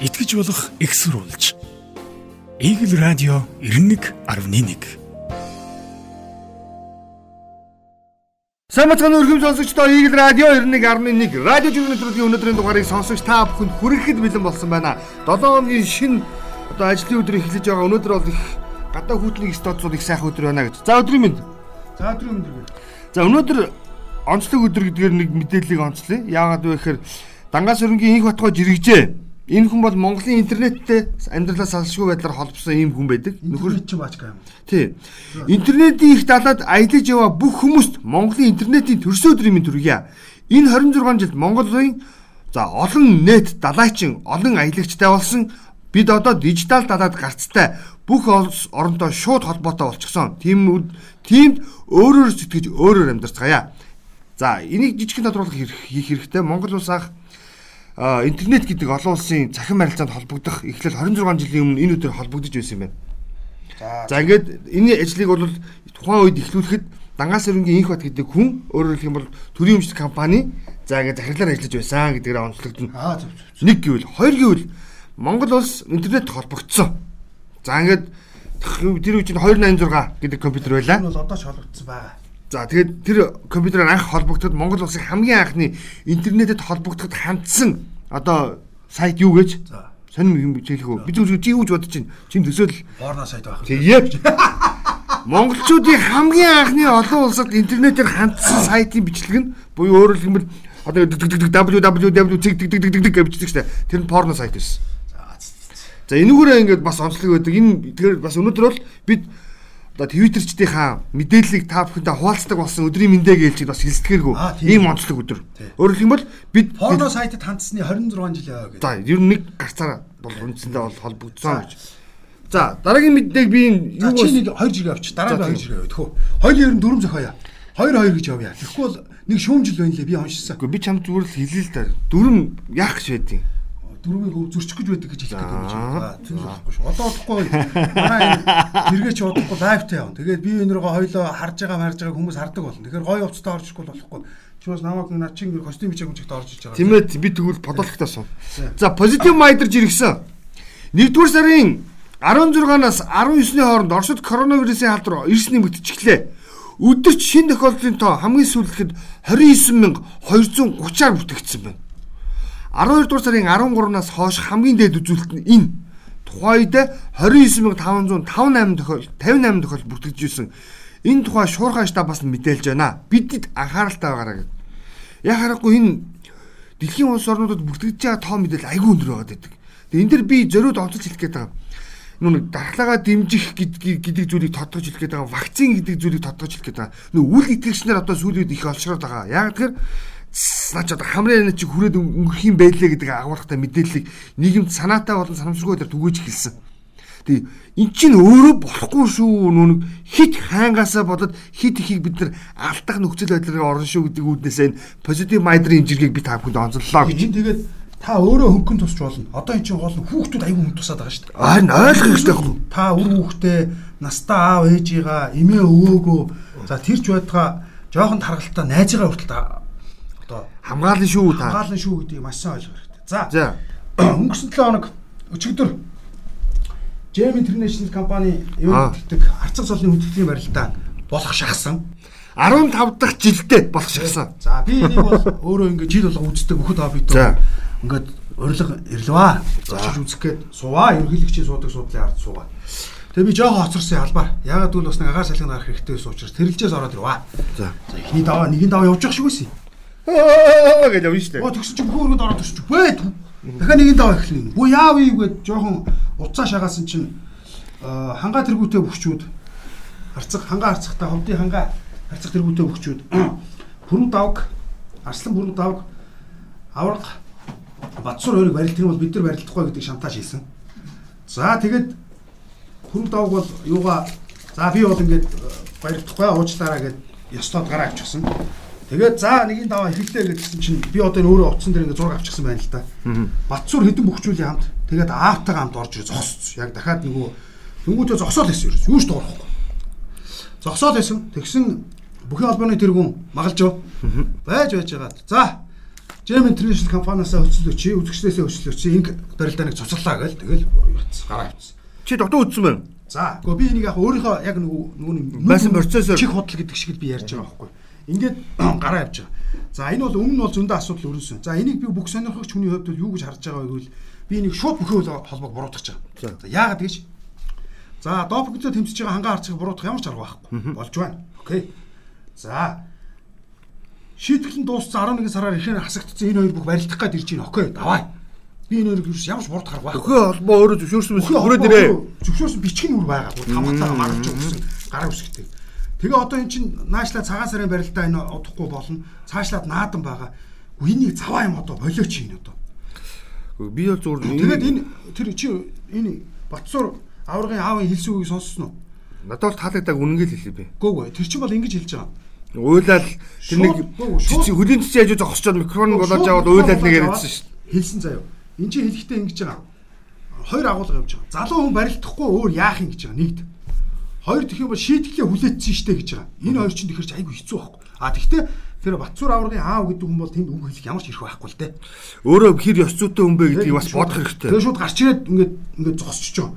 итгэж болох экссурулж. Игэл радио 91.1 Сайн бацхан өргөм сонсогчдоо Игэл радио 91.1 радио жүрнэтрийн өнөөдрийн дугаарыг сонсогч та бүхэнд хүрэхэд бэлэн болсон байна. 7 хоногийн шин одоо ажлын өдөр эхэлж байгаа. Өнөөдөр бол их гадаа хүүтний статусууд их сайхан өдөр байна гэж. За өдрийн мэнд. За өдрийн өндөр. За өнөөдөр онцлог өдөр гэдгээр нэг мэдээллийг онцлоё. Яагаад вэ гэхээр Дангаас өрнгийн инх батгой жирэгжээ. Энэ хүн бол Монголын интернеттэй амьдралаас салшгүй байдлаар холбосон ийм хүн байдаг. Нөхөр чинь баачгаа юм. Тий. Интернетийн их далаад аялаж яваа бүх хүмүүст Монголын интернетийн төрсөн өдрийн мэнд хүргье. Энэ 26 жилд Монголын за олон нэт далайчин, олон аялагчтай болсон бид одоо дижитал далаад гарцтай бүх улс оронтой шууд холбоотой болчихсон. Тийм тиймд өөрөөр сэтгэж өөрөөр амьдарцгаая. За энийг жижигхэн тодруулах хийх хэрэгтэй. Монгол улс анх интернет гэдэг олон улсын цахим харилцаанд холбогдох эхлэл 26 жилийн өмнө энэ өдөр холбогдож байсан юм байна. За ингээд энэ ажлыг бол тухайн үед эхлүүлэхэд Дангаас өрнгийн инх бат гэдэг хүн өөрөөр хэлэх юм бол төрийн өмчлөх компани за ингээд захирлаар ажиллаж байсан гэдгээр онцлогдно. Аа зөв зөв. Нэг гэвэл хоёр гэвэл Монгол улс интернет холбогдсон. За ингээд тэр үе чинь 286 гэдэг компьютер байлаа. Энэ бол одоо ч холбогдсон байгаа. За тэгээд тэр компьютераар анх холбогдоход Монгол улсын хамгийн анхны интернетэд холбогдоход хандсан одоо сайт юу гэж? За. Сонирм юм хэлэх үү? Би зүгээр чи юу гэж бодож чинь? Чин төсөөл Порно сайт байх. тэгээд монголчуудын хамгийн анхны олон улсад интернетээр хандсан сайтын бичлэг нь буюу өөрөөр хэлбэл одоо www цэг дэг дэг дэг дэг гэж бичдэг штэ. Тэр нь порно сайт байсан. За энүүгээрээ ингээд бас онцлог байдаг. Энэ тэгэхээр бас өнөөдөр бол бид одоо твиттерчдийнхаа мэдээллийг та бүхэндээ хуваалцдаг болсон өдрийн мэндэ гэлж бас хэлсдгээргүй ийм онцлог өдөр. Өөрөөр хэлбэл бид Порно сайтад хандсны 26 жил яваа гэдэг. за ер нь нэг гарцаар бол үндсэндээ бол холбогдсон гэж. За дараагийн мэддэг би юу чи бас нэг 2 жиргээ авчих. Дараа нь 2 жиргээ. Тэхүү. Хоёул ер нь дөрөв зохиоё. 2 2 гэж явъя. Тэгэхгүй бол нэг шүүмжил байна лээ би уншсан. Үгүй би чамд зүгээр л хэлээ л да. Дөрөв яах гэж байдیں۔ Дөрвийг зөрчих гэж байдаг гэж хэлэх гэдэг юм чи. Тэр л болохгүй шүү. Одоо удахгүй манай энэ хэрэгэ чи удахгүй лайвтай явна. Тэгээд би энэ рүүгээ хоёлоо харж байгаа марж байгаа хүмүүс хардаг болно. Тэгэхээр гоё уцтай орж ирэхгүй болохгүй. Чи бас намайг наа чин костюм бичээг хүнчэгт орж иж байгаа. Тийм ээ би тэгвэл подолхтой суу. За позитив майдер жиргсэн. 1-р сарын 16-наас 19-ний хооронд Оросд коронавирусын халдвар эрс нэмэгдчихлээ. Өдөрт шин тохиолдлын тоо хамгийн сүүлдэхэд 29230-аар бүтгэгдсэн байна. 12 дугаар сарын 13-наас хойш хамгийн дээд үзүүлэлт нь энэ. Тухайд 29558 тохиол 58 тохиол бүртгэж ирсэн. Энэ тухай шуурхай штабаас нь мэдээлж байна. Бидэд анхааралтай байгаарай гэдэг. Яг харахгүй энэ дэлхийн улс орнуудад бүртгэж байгаа тоо мэдээлэл айгүй өндөр байгаад байдаг. Тэгээ энэ дэр би зориуд онцолж хэлэх гээд байгаа. Нүг дархлаагаа дэмжих гэдэг гэдэг зүйлийг тодтогч хэлэх гээд байгаа. Вакцин гэдэг зүйлийг тодтогч хэлэх гээд байгаа. Нүг үл итгэгчнэр одоо сүүлийн үед их олшроод байгаа. Яг тэгэхээр наач одоо хамрын чи хүрээд өнгөрөх юм байлээ гэдэг агуулгатай мэдээллийг нийгэмд санаатай болон санамсаргүй байдлаар түгэж эхэлсэн. Тэгээ эн чинь өөрөө болохгүй шүү нүг хит хайнгаасаа бодоод хит ихийг бид нар алдах нөхцөл байдлаар орно шүү гэдэг үүднээс энэ позитив майдрын жиргэг би та бүхэнд онцоллоо гэж. Тэгээд та өөрөө хөнгөн тусч болно. Одоо эн чинь гол нь хүүхдүүд аюу хүн тусаад байгаа шүү дээ. Харин ойлгох хэрэгтэй хөө. Та үр хүүхдээ настаа аав ээжийгаа эмээ өвөөгөө за тэрч байтугай жоохон таргалтай найзыгаа хүртэл Хамгаална шүү та. хамгаална шүү гэдгийг маш сайн ойлгох хэрэгтэй. За За. өнгөрсөн 7 хоног өчигдөр Gem International компани гэдэг арцаг цолны хүндэтгэлийн барилдаа болох шахсан. 15 дахь жилдээ болох шигсэн. За би энийг бол өөрөө ингээд жил болго үздэг бүхэд хоббит За. ингээд урилга ирлээ. Зочиж үзэх гээд суваа ерөнхийлөгчийн суудаг суудлын ард суугаа. Тэгээ би жоохон хоцорсон албаар. Ягаад гэвэл бас нэг агаар салхины гарах хэрэгтэй байсан учраас тэрэлжээс ороод ирваа. За. За эхний даваа нэгэн даваа явж явах шиг байсан. Аа гэж явна шүү Оо дээ. тэгсэн чинь хөөргөд ороод ирчих. Бээ. Дахиад нэгэн даваа эхлэв. Бүү яав юу гэд жоохон уцаа шагаасан чинь аа, хангаа тэргүүтэй бөхчүүд харцаг хангаа харцагтай ховдын хангаа харцаг тэргүүтэй бөхчүүд бүрэн давг арслан бүрэн давг авраг Батсуур хоёрыг барилдах юм бол бид нар барилдахгүй гэдэг шантааж хийсэн. За тэгээд бүрэн давг бол юугаа за би бол ингээд э, барилдахгүй уучлаарай гэд ёслоод гараа авчихсан. Тэгээд за нэгin даваа хэллээ гэдгсэн чинь би одоо энэ өөрөө утсан дээр ингээд зураг авчихсан байна л да. Батсуур хэдэн бөхчүүлийн хамт тэгээд аавтайгаа хамт орж ирээ зогссон. Яг дахиад нөгөө Тэнгүүтээ зогсоол байсан ерөөс. Юу ч дуурахгүй. Зогсоол байсан. Тэгсэн бүхий холбооны тэргүүн магалж юу? Байж байж байгаа. За. Gem International компаниасаа хөцөлөө чи үзэгчдээсээ хөцөлөө чи энэ барилдааныг цуцглаа гээл тэгэл явц гараа явц. Чи дотоо үтсэн байна. За гэхдээ би энийг яг өөрийнхөө яг нөгөө нөгөө Байсан процессор. чих худал гэдэг шиг би ярьж байгаа байхгүй. Ингээд гараа явж байгаа. За энэ бол өмнө нь бол зөндөө асуудал өрөөсөн. За энийг би бүх сонирхогч хүний хувьд бол юу гэж харж байгаа вэ гэвэл би энийг шууд бүхэн холбоог буруутгах За. байгаа. За яагаад гэж? За допингтэй тэмцэж байгаа хангаа харцыг буруутгах ямар ч арга байхгүй. Болж байна. Окей. За шийтгэл нь дууссан 11 сараар ихээр хасагдсан энэ хоёр бүх барилдах гад ирж байна. Окей, давай. Би энэ хоёрыг ерөөс ямар ч бурд харах байхгүй. Өхөө холбоо өөрөө зөвшөөрсөн мэт хүрээд ирээ. Зөвшөөрсөн бичгийн үр байгаа. Бүр хамгаалтайгаа маргаж өгсөн гараа үсгтэй. Тэгээ одоо эн чинь наашлаа цагаан сарын барилдаа энэ удахгүй болно. Цаашлаад наадан байгаа. Энийг цаваа юм одоо болооч юм одоо. Би бол зүгээр Тэгээд энэ тэр чи энэ Батсуур аврагын аавын хэлсэн үгийг сонссон уу? надад бол таалагддаг үнэнгээ л хэлээ би. Гөөгүй. Тэр чинь бол ингэж хэлж байгаа. Уйлал тэр нэг хөлийн цэцэг яжуу зогсчоод микрофон болоод аваад уйлал нэг микрофон яриадсан шүү дээ. Хэлсэн заяа. Энд чинь хэлэхдээ ингэж байгаа. Хоёр агуулга явж байгаа. Залуу хүн барилдахгүй өөр яах юм гэж байгаа. Нэгд. Хоёр тэх юм бол шийтгэлээ хүлээдсэн штэ гэж байгаа. Энэ хоёр чинь тэгэхээр ч айгүй хэцүү байхгүй. А тэгтээ тэр Батцуур аврагын аав гэдэг хүн бол тэнд үг хэлэх ямар ч ирэх байхгүй л дээ. Өөрөө хэр ёс зүйтэй хүн бэ гэдгийг бас бодох хэрэгтэй. Тэгээ шууд гарч ирээд ингээд ингээд зогсчихж байгаа.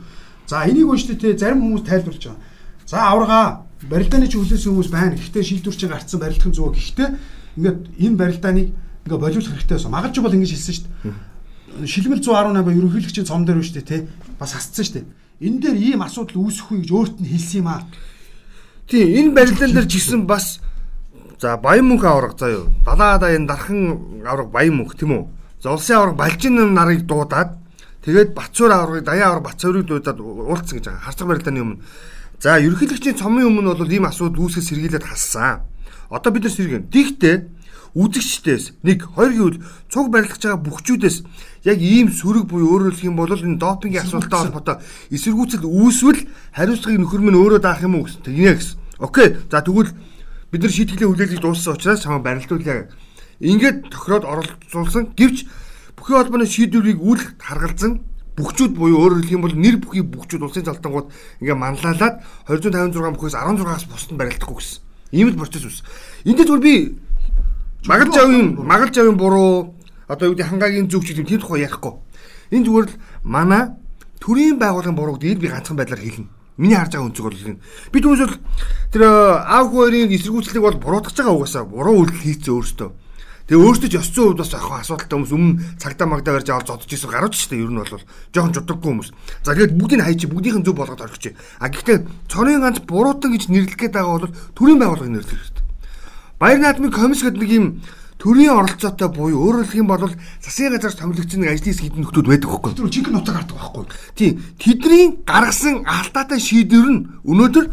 За энийг өштэй те зарим хүмүүс тайлбарлаж байгаа. За аврагаа барилдааны чи хүлээсэн хүмүүс байна. Гэхдээ шийдвэр чинь гарцсан барилдах нь зүг. Гэхдээ ингээд энэ барилдааныг ингээд болиулах хэрэгтэй байсан. Магалж бол ингэж хэлсэн дээ. Шилмэл 118 ба ерөнхийлөгчийн цом дээр шүү дээ те. Бас хасцсан дээ. Энэ дээр ийм асуудал үүсэхгүй гэж өөрт нь хэлсэн юм аа. Тийм энэ барилдаан дээр жисэн бас за Баян мөнх авраг заа юу. Далаада энэ дархан авраг Баян мөнх тийм үү? За улсын авраг Балжин нарыг дуудаад тэгээд Бацуур аврагыг Даян авраг Бацуурыг дуудаад уулцсан гэж байгаа. Харцаг барилдааны өмнө. За ерөнхийлөгчийн цомын өмнө бол ийм асуудал үүсгэж сэргийлээд хассан. Одоо бид нар сэргэн. Тэгтээ үзэгчдээс нэг хоёр гэвэл цуг барилгаж байгаа бүхчүүдээс яг ийм сөрөг буюу өөрөөр хэлэх юм бол энэ допингийн асуудалтай холбоотой эсэргүүцэл үүсвэл хариуцлагыг нөхөр минь өөрөө даах юм уу гэсэн. Тэгнэ гэсэн. Окей. За тэгвэл бид нар шийтгэлээ хүлээлгэж дууссан учраас чамаа барилдуулъя. Ингээд тохироод оролцуулсан. Гэвч бүхий холбооны шийдвэрийг үл харгалзан бүхчүүд буюу өөрөөр хэлэх юм бол нэр бүхий бүхчүүд улсын залтангууд ингээ манлайлаад 256 бүхээс 16-аас бусд нь барилдахгүй гэсэн. Ийм л процесс ус. Энд дээр би магалж авын магалж авын буруу одоо юу гэдэг хангагийн зүг ч тийм тухай ярихгүй. Энэ зүгээр л манай төрийн байгууллагын бурууг дээр би ганцхан байдлаар хэлнэ. Миний харж байгаа өнцөг бол хэлнэ. Би түүнээс бол тэр аав хоёрын эсэргүүцлийг бол буруутгаж байгаа угаасаа буруу үйлдэл хийцэн өөртөө. Тэгээ өөртөө ч ёс зүйн хувьд бас ах асуудалтай хүмүүс өмнө цагдаа магдаа барьж аваад зодож исэн гарч шүү дээ. Ер нь бол жоохон жудаггүй хүмүүс. За тэгээд бүгдийг хайчих, бүгдийнх нь зөв болгоод орчих. А гэхдээ цорын ганц буруутан гэж нэрлэх гээд байгаа бол төрийн байгууллагыг нэрлэх хэрэгтэй. Баяр наадмын комисс гэдэг нэг юм төрийн оролцоотой буюу өөрөөр хэлэх юм бол засгийн газар томилогдсон нэг ажлын хэсэг хэдэн нөхдүүд байдаг байхгүй. Тэр жинхэнэ нутаг гардаг байхгүй. Тийм. Тэдний гаргасан алдаатай шийдвэр нь өнөөдөр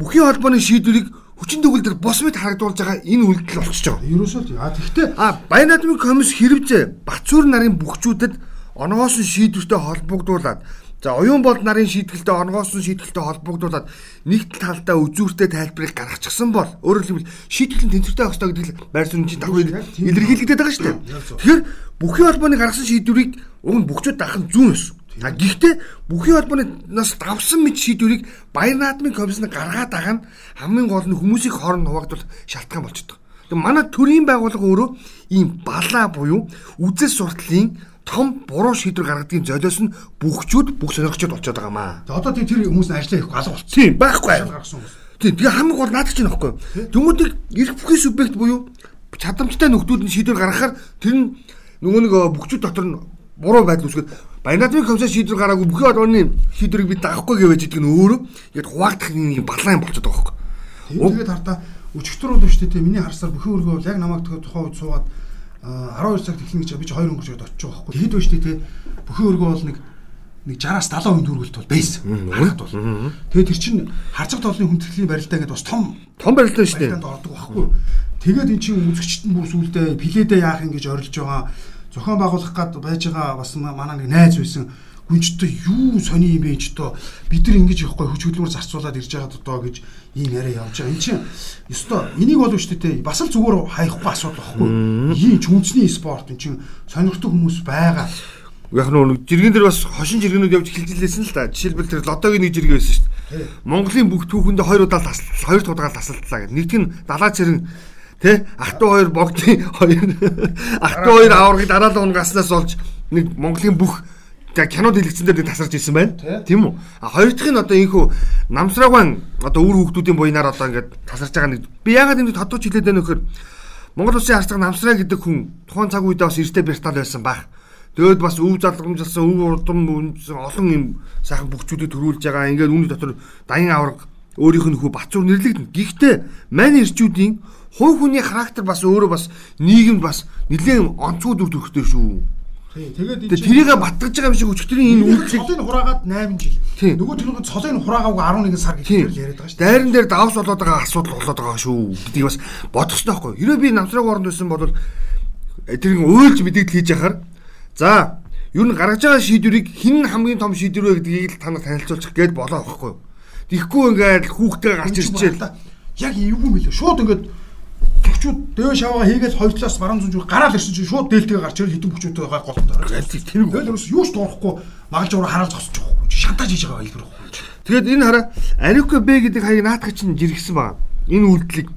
бүхий холбооны шийдвэрийг хүчин төгөлдөр бос мэд харагдуулж байгаа энэ үйлдэл болчихж байгаа. Ерөөсөө л яа тэгтээ А Баян наадмын комисс хэрэгжээ Бацуур нарын бүхчүүдэд онгоосон шийдвэртэй холбогдуулаад за оюун болд нарын шийдгэлтэй онгоосон шийдгэлтэй холбогдуулаад нэг талдаа үзүүртэй тайлбарыг гаргачихсан бол өөрөөр хэлбэл шийдэл нь тэнцвэртэй байх ёстой гэдэг л байр суурин чинь тийм. илэрхийлэгдээд байгаа шүү дээ. Тэгэхээр бүхий холбооны гаргасан шийдвэрийг уг нь бүхчүүд даах нь зүүн ёс. А гэхдээ бүхий холбооны нас давсан мэд шийдвэрийг Баяр наадмын комиссны гаргаад байгаа нь хамгийн гол нь хүмүүсийг хооронд хуваагдвал шалтгаан болчихдог. Тэгээ манай төрийн байгууллага өөрөө ийм балаа буюу үзэл суртлын том буруу шийдвэр гаргадгийн золиос нь бүхчүүд бүх сонирхчд болчиход байгаа маа. За одоо тэр хүмүүс нь ажиллаа хийхгүй алга болчихсон. Тийм байхгүй. Тийм тэгээ хамгийн гол наад чинь нөхгүй. Тэмүүдэг эрх бүхий субъект буюу чадамжтай нөхдүүд нь шийдвэр гаргахаар тэр нь нөгөө нэг э, бүхчүүд дотор нь буруу байдал үүсгээд Баянадмын комиссар шийдвэр гараагүй бүхий одооны шийдвэрийг бид даахгүй гэвэж идэг нь өөрөө ингээд хуваагдах нэг балаа юм болчиход байгаа хөөхгүй. Тэгээд хартаа бол шүү дээ миний харсаар бүхэн өргөө бол яг намайг тухайн үед суугаад 12 цаг тэхнэ гэж би ч 2 өнгөрчөөд очиж байгаа байхгүй. Тэгэд байж тээ бүхэн өргөө бол нэг нэг 60-аас 70 хүн дүүргэлт бол байсан. Харахад бол. Тэгээд тэр чинь харцаг тоолны хүндэтгэлийн барилдаа гэдэг бас том Том барилдаа шүү дээ. барилдаанд ордог байхгүй. Тэгээд эн чинь үзэгчт нь бүр сүулдэ пледэ яах юм гэж орилж байгаа. Зохион байгуулах гад байж байгаа бас манай нэг найз байсан хүнчтэй юу сони юм бэ ч одоо бид нар ингэж явахгүй хүч хөдөлмөр зарцуулаад ирж байгаад одоо гэж ийм яриа явж байгаа. Энд чинь ёстой энийг болов шүү дээ бас л зүгээр хаяхгүй асуудал واخгүй. Ийм чүнчний спорт эн чинь сонирхдаг хүмүүс байгаа. Яг нэг жиргэн дээр бас хошин жиргэнүүд явж хилжилсэн л да. Жишээлбэл тэр лотогийн нэг жиргээ байсан шүү дээ. Монголын бүх түүхэндээ хоёр удаа тасалт, хоёр тудгаал тасалтлаа гэдэг. Нэгтгэн далаа цэрэн тэ ахтуу хоёр богдын хоёр ахтуу хоёр аврагд дараалал унгаснаас олж нэг Монголын бүх кинод хэлэгдсэн дээр нэг тасарч ирсэн байна. Тийм үү? А хоёр дахь нь одоо ийхүү намсраагаан одоо үр хүүхдүүдийн буйнаар одоо ингээд тасарч байгаа нэг би ягаад энэ тодууч хэлээд байна нөхөр Монгол улсын харцаг намсраа гэдэг хүн тухайн цаг үедээ бас эртээ бертал байсан баг. Тэгээд бас өв залгамжилсан, өв урдам олон юм сайхан бүхчүүдийг төрүүлж байгаа. Ингээд үүний дотор даян авраг өөрийнх нь хүү Бацуур нэрлэгдэнэ. Гэхдээ мань ирчүүдийн хувь хүний характер бас өөрөө бас нийгэмд бас нэлээд онцгой дүр төрхтэй шүү. Тэгээд тэрийг батгаж байгаа юм шиг өчтөрийн энэ үйлчлэг цолыг хураагаад 8 жил. Нөгөө тэр нь цолыг хураагаагүй 11 сар гэж яриад байгаа шүү. Дайран дээр давс болоод байгаа асуудал болоод байгаа шүү. Гэдгийг бас бодчихсон байхгүй. Хэрэв би намсраг оронд байсан бол тэрийг уйлж мэдээлэл хийж яхаар за ер нь гаргаж байгаа шийдвэрийг хэн хамгийн том шийдвэр вэ гэдгийг л танад танилцуулчих гээд болоо байхгүй. Тэгэхгүй ингээд хүүхдээ гарч ирчихэл. Яг эвгүй мөлөө. Шууд ингээд бүхчүүд дэв шаваа хийгээл хоёр талаас баруун зүүн зүг гараал ирсэн чинь шууд дээлтэйгээ гарч ирэл хитэн бүхчүүдтэй байгаа голтой. Тэр тэгэл ерөөс юу ч дуурахгүй магалж ураа хараал зогсож байгаа. Шантаж хийж байгаа хэлбэр. Тэгээд энэ хараа Ариука Б гэдэг хаяг наатах чинь жиргсэн байгаа. Энэ үйлдэлийг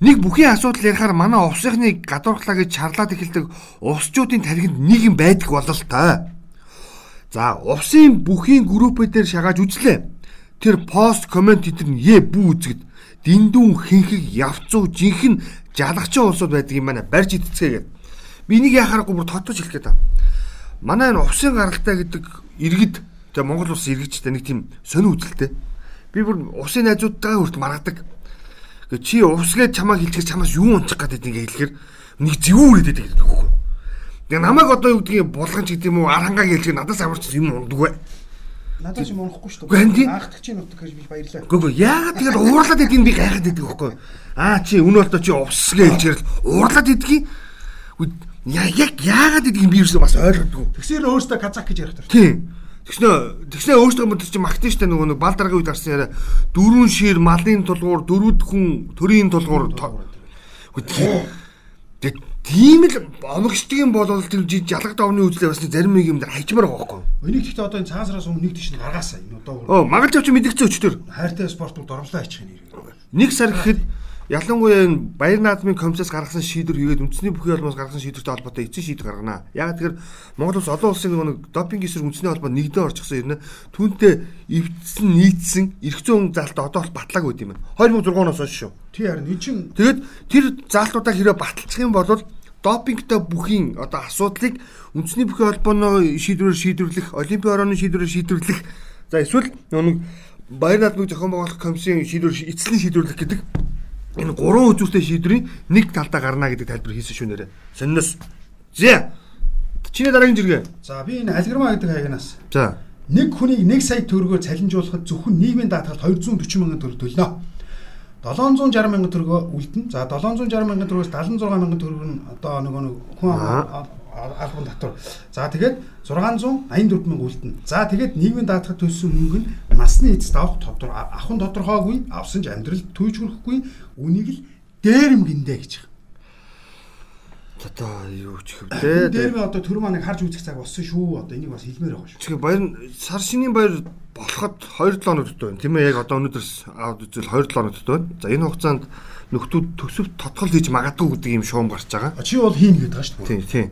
нэг бүхий асуудал ярихаар манай увсынхныг гадуурхлаа гэж чарлаад эхэлдэг увсчуудын тархинд нэг юм байдаг болол та. За увсын бүхийн группүүд дээр шагааж үзлээ. Тэр пост комент дээр нь е бүү үзэгд дэндүүн хинхэг явцуу жинхэнэ жалгачин улсууд байдаг юм байна. Барьж идцгээгээд. Би энийг яхаарахгүй бүр тотож хэлэх гээд. Манай энэ увсын гаралтай гэдэг иргэд тэгээ Монгол улс иргэжтэй нэг тийм сонир үзэлтэй. Би бүр усын найзуудтайгаа хүрт маргадаг. Гэ чи увсгээд чамаа хилчгэр чамаас юу унчих гэдэг ингээ хэлэхэр нэг зэвүүр идэдэг гэдэг байхгүй. Тэгээ намайг одоо юу гэдгийг булган ч гэдэг юм уу арангаа гэлж надаас амарч юм ундаггүй. Надад ч юм унахгүй шүү дээ. Аахдаг чи нутаг гэж би баярлаа. Гүг яагаад тэгээд уурлаад идэх би гайхаад идэх байхгүй. Аа чи үнэ бол чи увсгээ хэлжэрэл уурлаад идэх яа яг яагаад идэх би юусэн бас ойлгодгүй. Тэгсээр өөрөөсөө казак гэж ярих төр. Тийм. Тэгснэ тэгснэ өөртөө мод чи магтэн штэ нөгөө нэг бал дараагийн үед гарсан яриа дөрвөн шир малын тулгуур дөрвөд хүн төрийн тулгуур. Тэгээд Тийм л омогчдөг юм бол тэр жалгад овны үзлээ бас зарим нэг юм дээр хайчмаар байгаа байхгүй. Энийг гэхдээ одоо энэ цаасараас өмнө нэг тийш гаргаасаа энэ одоо. Оо магалж авч мэдгцэн өчтөр. Хайртай спортууд оромлоо ачих нэр. Нэг сар гэхэд ялангуяа энэ баяр наадмын комиссаас гаргасан шийдвэр хийгээд үндэсний бүхий холбоос гаргасан шийдвэртэй холбоотой эцсийн шийдвэр гаргана. Яг тэгэхээр Монгол улс олон улсын нэг допинг эсрэг үндэсний холбоо нэгдээ орчихсон юм. Түүнтэй эвдсэн нийцсэн эрх зүйн заалтаа одоо бол батлааг үүд юм байна. 2006 оноос хойш шүү. Тий харин энэ чинь тэгээд тэр заалтуудаа хэрэг баталчих юм бол допингтой бүхийн одоо асуудлыг үндэсний бүхий холбооны шийдвэрээр шийдвэрлэх, олимпийн орооны шийдвэрээр шийдвэрлэх. За эсвэл нэг баяр наадмыг зохион байгуулах комиссийн шийдвэр эцсийн шийдвэрлэх гэдэг энэ гурван үзүүлэлтийн шийдвэрийн нэг талдаа гарна гэдэг тайлбар хийсэн шүү нэрэ. Сонноос. За. Чиний дараагийн жиргээ. За би энэ алгорма гэдэг хаягнаас. За. Нэг хүнийг 1 сая төгрөгөөр цалинжуулахад зөвхөн нийгмийн даатгалд 240 мянган төгрөг төлнө 760 мянган төгрөгөө үлдэн. За 760 мянган төгрөгөөс 76 мянган төгрөг нь одоо нөгөө нэг хүн албан татвар. За тэгээд 684 мянга үлдэн. За тэгээд нийгмийн даатгад төлсөн мөнгө нь насны эцэст авах тодор авахын тодорхойгүй авсан ч амьдралд түүж хүрэхгүй үнийг л дээрэм гиндэ гэж байна. Одоо юу ч хөвдөө. Дээр нь одоо төр маань харж үзэх цаг болсон шүү. Одоо энийг бас хэлмээр байгаа шүү. Тэгэхээр баяр сар шинийн баяр болоход 2-7 хоногт байна. Тийм ээ яг одоо өнөөдөрс аваад үзэл 2-7 хоногт байна. За энэ хугацаанд нөхдүүд төсөв тодгол хийж магадгүй гэдэг юм шуум гарч байгаа. Чи бол хийн гэдэг шүү дээ. Тийм тийм.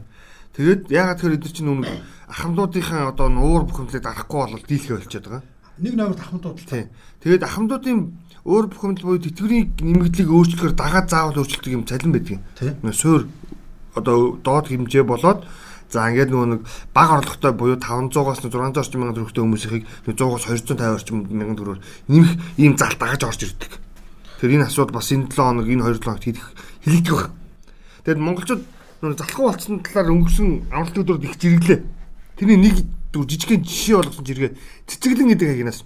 Тэгээд ягаад тэгэхээр эдгээр чинь нүг ахмадуудынхаа одоо нуур бухимдлыг дарахгүй бол дийлхэ болчиход байгаа. Нэг номерт ахмадууд л тийм. Тэгээд ахмадуудын өөр бухимдал буюу тэтгэврийн нэмэгдлийг өөрчлөхөөр дагаад заавал өөрчлөлт юм цалин байдаг. Тийм. Суур одоо доод хэмжээ болоод За ингээд нөгөө нэг баг орлоготой буюу 500-аас 600 орчим мянган төгрөгтэй хүмүүсийг 100-аас 250 орчим мянган төгрөгөөр нэмэх ийм залт дагаж орж ирдэг. Тэр энэ асуудал бас энэ 7 хоног энэ 2 7 хоногт хийх хэлэгдэх байна. Тэгэд монголчууд нөгөө залхуу болцсон талаар өнгөрсөн амралтын өдрөд их жирэглээ. Тэрний нэг жижигхэн жишээ болгосон жиргээ цэцэглэн гэдэг хагнаас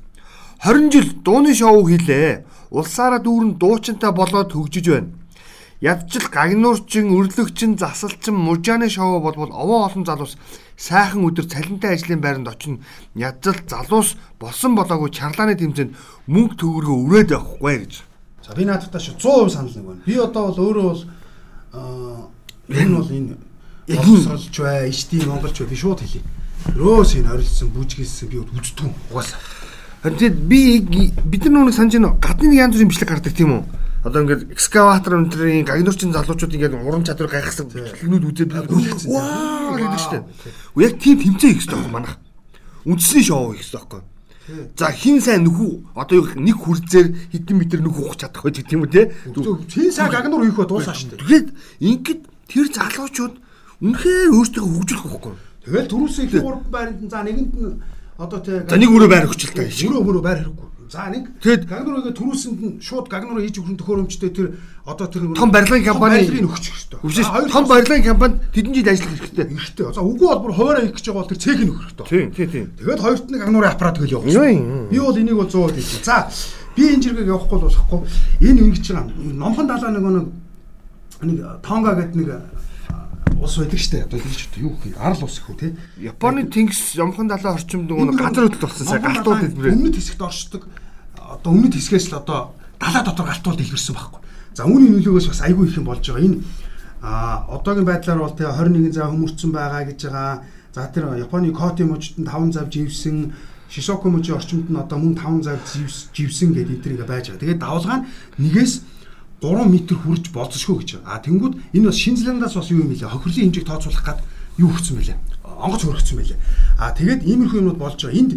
20 жил дууны шоу хийлээ. Улсаараа дүүрэн дуучинтай болоод хөгжиж байна Ядчил гагнуурчин, өрлөгчин, засалчин, мужааны шоу болбол овоо олон залуус сайхан өдөр цалинтай ажлын байранд очино. Ядчил залуус болсон болоогүй чарлааны тэмцээнд мөнгө төгрөгөө өрөөд явахгүй гэж. За би наадтай шүү 100% санал нэг байна. Би одоо бол өөрөө бол энэ бол энэ боловсролч бай, ичдийн монголч бай би шууд хэлье. Рөөс энэ орилсон бүжгэлсэн би үздэг. Угаасаа. Харин би бид нар нүг санаж байна. Гадны нэг янз бүрийн бичлэг гардаг тийм үү? Одоо ингээд экскаватор өнтрийн гагнуурчин залуучууд ингээд уран чадвар гайхсан бичлэгнүүд үзээ би ваа гэдэг штэ. Яг тийм тэмцээн хийх хэрэгтэй манах. Үндсний шоу хийх хэрэгтэй байхгүй. За хин сайн нөхүү одоо нэг хүрзээр хэдэн метр ухах чадах байж тийм үү те. Чин сайн гагнуур хийх ба дуусаа штэ. Тэгээд ингээд тэр залуучууд үнэхээр өөртөө хөгжүүлэх байхгүй. Тэгэл түрүүсээ их гурав байранд за нэгэнд нь одоо те За нэг өрөө байр шиг. Өрөө мөрөө байр хэрэггүй. За нэг гагнуурыг түрүүсэнд нь шууд гагнуураа хийж өгөх төхөөрөмжтэй тэр одоо тэр Том барилгын компани- өгчих хэрэгтэй. Хоёр том барилгын компанид тэдэн жил ажиллах хэрэгтэй. хэрэгтэй. За үгүй бол бүр хуваараа хийх гэж байгаа бол тэр цэгийг нөх хэрэгтэй. Тийм тийм тийм. Тэгээд хоёрт нь гагнуурын аппарат явуулсан. юм? Би бол энийг бол 100 хэлж. За би энэ жиргэг явахгүй бол болохгүй. Энэ ингэж байгаа. Номхон далаа нэг нэг нэг Тонга гэдэг нэг а, улс байдаг штэ. Одоо хэлж одоо юу юм? Арал улс гэх үү те. Японы тэнгис ямхан далайн орчимд нөгөө газар хөдлөлт болсон сая галтууд хэлбэрээ. Өмнөд хэсэгт оршдог. Одоо өмнөд хэсгээс л одоо далаа дотор галтууд дэлгэрсэн байхгүй. За үүний нөлөөгөөс бас айгүй их юм болж байгаа. Энэ а одоогийн байдлаар бол тэгээ 21 зав хүмүүрсэн байгаа гэж байгаа. За тэр Японы Коти мужид нь 5 зав живсэн, Шисоку мужийн орчимд нь одоо мөн 5 зав живс- живсэн гэдэг эдрийг байж байгаа. Тэгээд давлгаа нь нэгээс 3 м хүрж болцсошгүй гэж байна. А тэнгууд энэ бас Шинзландаас бас юу юм бэлээ? Хохирлын хэмжээг тооцоолох гад юу өгсөн бэлээ? Онгоц хөргөцсөн бэлээ. А тэгээд иймэрхүү юмнууд болж байгаа. Энд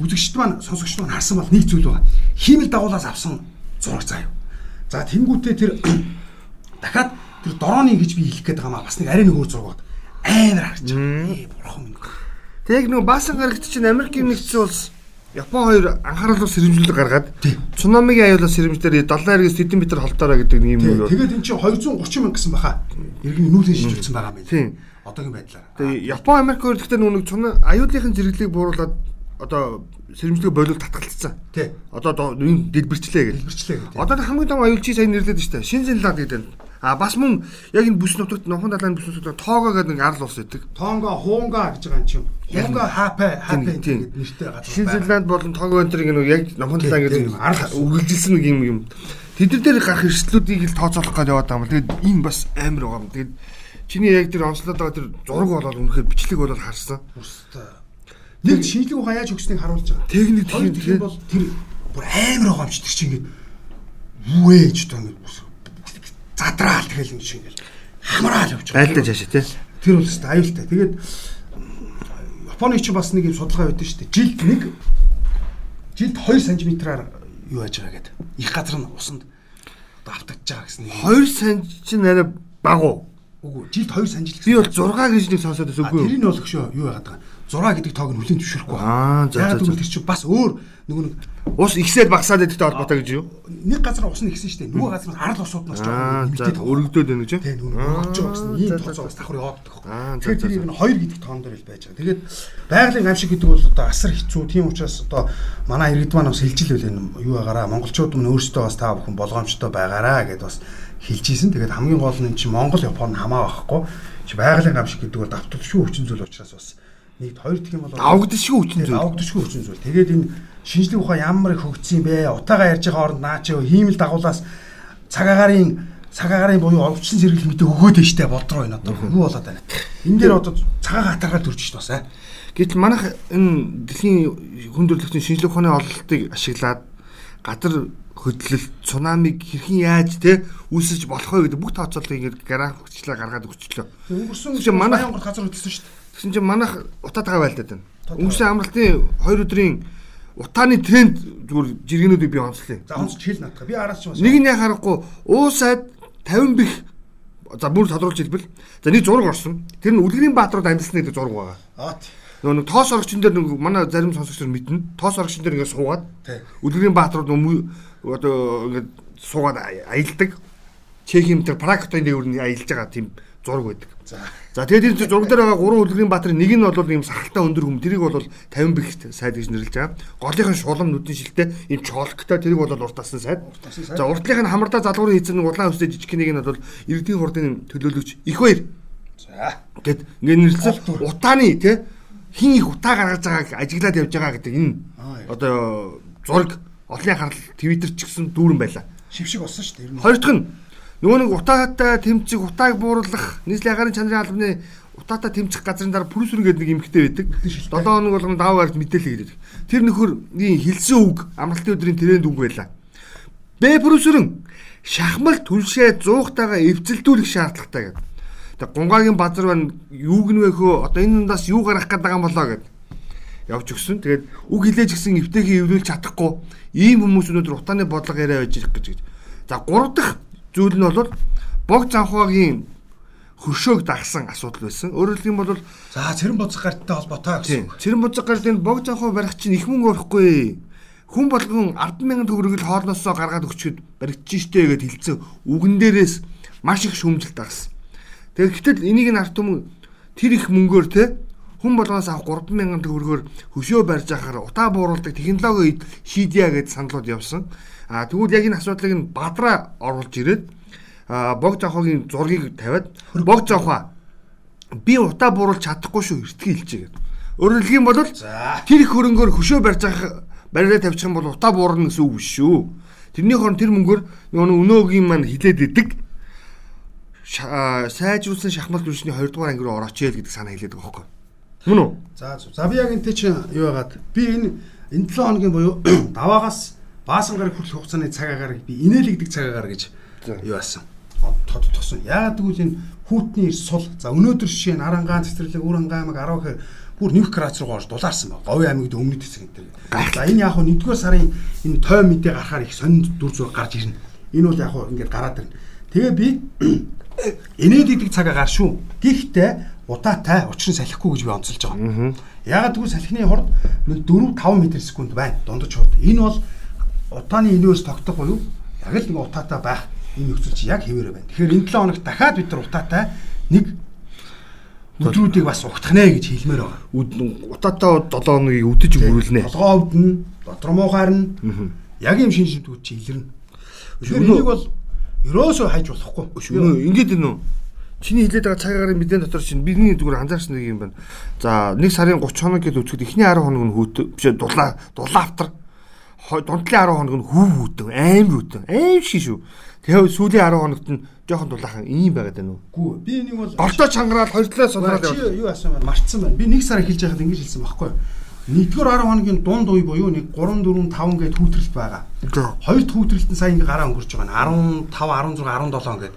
үзэгчд маань сонсогчд маань харсан бол нэг зүйл байгаа. Хиймэл дагуулаас авсан зураг заяа. За тэнгуүтээ тэр дахиад тэр дорооны гэж би хэлэх гээд байгаа маа бас нэг арай нэг өөр зураг бод. Амар харж байгаа. Ээ бурхан минь. Тэг нөгөө баасан гарагт чинь Америкийн нэгдсэн улс Япон хоёр анхааруулах сэрэмжлэг гаргаад цунамигийн аюулаас сэрэмжлэр 70 эргээс хэдэн метр холтоороо гэдэг нэг юм. Тэгээд эн чинь 230 мянга гэсэн баха. Иргэн нүүлэн шижүүлсэн байгаа юм байна. Одоогийн байдлаар. Тэгээ Япон Америк хоёр гэхдээ нөгөө цуна аюулын зэрэглийг бууруулад одоо сэрэмжлэг болов татгалцсан. Тий. Одоо доо- энэ дэлбэрчлээ гэж. Дэлбэрчлээ гэдэг. Одоо хамгийн том аюулчийг сайн нэрлээд штэ. Шинзэнлад гэдэг. А бас мөн яг энэ бүс нутагт Нохон далайн бүс нутагт тоогоо гэдэг нэг арал ус байдаг. Тонго, хуунга гэж байгаа юм чинь. Хунга хапэ хапэ гэдэг нэртэй газар. Шинзэнланд болон тоогоо энэ нэг яг Нохон далайн гэдэг арал үргэлжилсэн нэг юм юм. Тэдэр дээр гарах эрсдлүүдийг л тооцоолох гэж яваад байгаа юм. Тэгээд энэ бас амар байгаа юм. Тэгээд чиний яг тэр онцлоод байгаа тэр зураг болоод үнэхээр бичлэг болоод харсан. Нэг шинжлэх ухаан яаж өгснгийг харуулж байгаа. Техник тийм, бол тэр бүр амар байгаа юм чи тэр чинь ингээд ч одоо ингээд задраал тэгэл ингэ шиг ингээд хамраал явж байгаа. Айлдаж яашаа тий. Тэр бол өстой аюултай. Тэгээд Японы ч бас нэг юм судалгаа байдаг шүү дээ. Жилд нэг жилд 2 см-аар юу яаж байгаа гэдэг. Их газар нь усанд одоо автагдж байгаа гэсэн нэг. 2 санж чинь арай багуу. Үгүй жилд 2 санжил гэсэн. Би бол 6 гэж нэг сонсоод байсан үгүй юу? тэрийг нь бол хөшөө юу яагаад байгаа. 6 гэдэг тоог нь хүлээн зөвшөөрөхгүй. Аа, за, за, гэвэл тэр чинь бас өөр нөгөө нэг Ус ихсээд багасаад идэгтэй холбоотой гэж юу? нэг газар ус нь ихсэн шүү дээ. Нөгөө газар нь арал усууд нь Аа, жоохон за өргөдөөд байна гэж юу? Тийм нөгөө өргөж байгаа гэсэн ийм тооцоо бас давхар яваад байгаа. Аа, за, Тэгэхээр за, тэрийг нь 2 гэдэг тоон дээр л байж байгаа. Тэгээд байгалийн гамшиг гэдэг бол одоо асар хэцүү. Тийм учраас одоо манай иргэд маань бас хэлж илвэл энэ юу байгаараа монголчууд мань өөрсдөө бас та бүхэн болгоомжтой байгаараа гэдээ бас хэлж ийсэн. Тэгээд хамгийн гол нь чинь Монгол Япон хамаа байхгүй. Чи байгалийн гамшиг гэдэг бол давталшгүй хүчин зүйл учраас бас нэг хоёр гэх юм бол Авагдшгүй хүчин зүйл. авагдшгүй хүчин зүйл. Тэгээд энэ шинжлэх ухаан ямар их хөгжсөн бэ? Утаагаа ярьж байгаа хооронд наа чи хиймэл дагуулаас цаг агарын цаг агарын буюу овчлон сэргийлэх мэдээ өгөөд нь штэ бодроо энэ одоо хөнгө болоод байна. Энэ дээр одоо цагаан хатаргаар төрж шít бас аа. Гэтэл манайх энэ дэлхийн хүндрэлтийн шинжлэх ухааны ололтыг ашиглаад газар хөдлөлт, цунамиг хэрхэн яаж те үүсэж болох вэ гэдэг бүх тооцооллыг ингээд график хүчлээ гаргаад өгчлөө. Өнгөрсөн Чи манайх- газар хөдлсөн штэ. Тэгсэн чинь манайх утаатайгаа байлдаад байна. Өнгөрсөн амралтын 2 өдрийн утааны тренд зүгээр жиргэнүүдийг би онцлоо. За онц хэл наатах. Би араас ч бас Нэг нь яг харахгүй уусаад 50 бих за бүр тодруулж хэлбэл за нэг зураг орсон. Тэр нь Үлгэрийн Баатрууд амьдсан гэдэг зураг байгаа. аа тий. Нөгөө нэг тоос орогчн дээр нэг манай зарим сонсогч нар мэднэ. Тоос орогчн дээр ингээд суугаад. Үлгэрийн Баатрууд одоо ингээд суугаад ая- аялдаг. Чехийн тэр Прагтын дээр нь аялж байгаа тийм зураг байдаг. За. За тэгээд энэ зураг дээр байгаа гурван Үлгэрийн Баатрын нэг нь бол ийм сахалтай өндөр хүм тэрийг бол 50 бихт сайд гэж нэрлэж байгаа. Голынх нь шулам нүдэн шилтэй ийм чолктой тэрийг бол сайд. Уртасан сайд. За урдлынх нь хамардаа залгуурын хийцэн улаан өстэй жижиг нэг нь бол иргэдийн хурдын төлөөлөгч их баяр За. гэд ингээд Голтур. утааны те хин их утаа гаргаж байгааг ажиглаад явж байгаа гэдэг энэ одоо зураг олонний харал твиттер ч гэсэн дүүрэн байлаа. Шившиг болсон. Ер нь. Хоёр дахь нь нөгөө нэг утаатай тэмцэх, утааг бууруулах, нийслэлийн агаарын чанарын албаны утаатай тэмцэх газрын дараа прүсүр гэдэг нэг эмхтэй байдаг. 7 хоног болгон даваа гард мэдээлэл ирээд. Тэр нөхөр ийм хилсэн үг амралтын өдрийн тренд үг байлаа. Бэ прүсүрэн шахмал түлшээ зуугтайгаа эвцэлдүүлэх шаардлагатай гэдэг. Тэг гунгаагийн базар байна юуг нь вэ хөө одоо энэ дундаас юу гарах байгаа юм болоо гэд явж өгсөн. Тэгээд үг хилээж гисэн эвтэхийг эвлүүлж чадахгүй ийм хүмүүс өнөөдөр утааны бодлого яриа байж ирэх гэж. За гурав дахь зүйл нь бол бог занхаагийн хөршөөг дагсан асуудал байсан. Өөрөөр хэлбэл бол За цэрэн боцох гарттай холбоотой гэсэн. цэрэн боцог гарын бог занхаа барих чинь их мөнгө орохгүй. Хүн болгон 100000 төгрөг л хоолноосоо гаргаад өгчөд баригдчих штэ гэд хэлсэн. Үгэн дээрээс маш их шүүмжил дагсан. Тэгэхээр гэтэл энийг нь арт түмэн тэр их мөнгөөр те хүн болгоноос авах 3000 төгрөгөөр хөшөө барьж ахаар утаа бууруулдаг технологи шийдья гэж саналууд явсан. А тэгвэл яг энэ асуудлыг нь бадраа оруулж ирээд бог жавхагийн зургийг тавиад бог жавха би утаа бууруулж чадахгүй шүү эртгийг хэлчихэ гэдэг. Өөрөөр хэлэх юм бол тэр их хөрөнгөөр хөшөө барьж ах бариа тавьчих юм бол утаа буурна гэсэн үг биш шүү. Тэрний хорон тэр мөнгөөр нөгөө өнөөгийн маань хилээд идэг сайжруулсан шахмал түвшний 2 дугаар анги руу орооч яа гэдэг санаа хэлээд байгаа хөөхгүй. Мөн үү? За. За би яг энтэй чинь юу яагаад би энэ энэ 7 хоногийн буюу даваагаас баасан гараг хүрэх хугацааны цаг агаар би инээлэгдэг цаг агаар гэж юу асан. Тод тогсон. Яагаад гэвэл энэ хүүтний сул. За өнөөдөр жишээ нь Арангаан цэцэрлэг Үрангаан аймаг 10 гэхээр бүр нөх градус руу орж дулаарсан ба. Говь аймагт өмнөд хэсэг энэ. За энэ яг нь 1-р сарын энэ той мэдээ гарахаар их сонд дүр зур гарч ирнэ. Энэ бол яг нь ингээд гараад ирнэ. Тэгээ би инээдэгдэг цаг агаар шүү. Гэхдээ удаатай учрын салхихгүй гэж би онцолж байгаа. Ягаад гэвэл салхины хурд 4 5 м секунд байна. Дундаж хурд. Энэ бол утааны инээс тогтох буюу яг л нэг утаатай байх энэ нөхцөл чи яг хэвээрээ байна. Тэгэхээр энэ 7 хоногт дахиад бид нар утаатай нэг өдрүүдийг бас угтах нэ гэж хэлмээр байгаа. Утаатай 7 хоногийг үдэж өгүүлнэ. Толгоо өвдөн, дотор муу харна. Яг юм шин шимтгүүд чи илэрнэ. Энийг бол ерөөсөө хайж болохгүй. Өнөө ингэж энэ үү? Чиний хилээд байгаа цаг агаарын мэдэн дотор чинь бидний зүгээр анзаарсан нэг юм байна. За 1 сарын 30 хоног гэж үзэхэд эхний 10 хоног нь хүүт биш ээ, дулаа дулаавтар. Дундлын 10 хоног нь хүү хүүтэн, аим хүүтэн. Аим шиг шүү. Тэгээ сүүлийн 10 хоногт нь жоохон дулаахан ийм байгаад байна уу? Гүү. Би энийг бол Голдоо чангараал хоёр талаас сулраад чи яваад. юу асан байна? Марцсан байна. Би 1 сар эхэлж байхад ингэж хэлсэн байхгүй юу? Нэгдүгээр 10 хоногийн дунд үе буюу нэг 3 4 5 гээд хүүтрэлт байгаа. Хоёр хүүтрэлт нь сая ингээ гараа өнгөрч байгаа нь 15 16 17 гээд.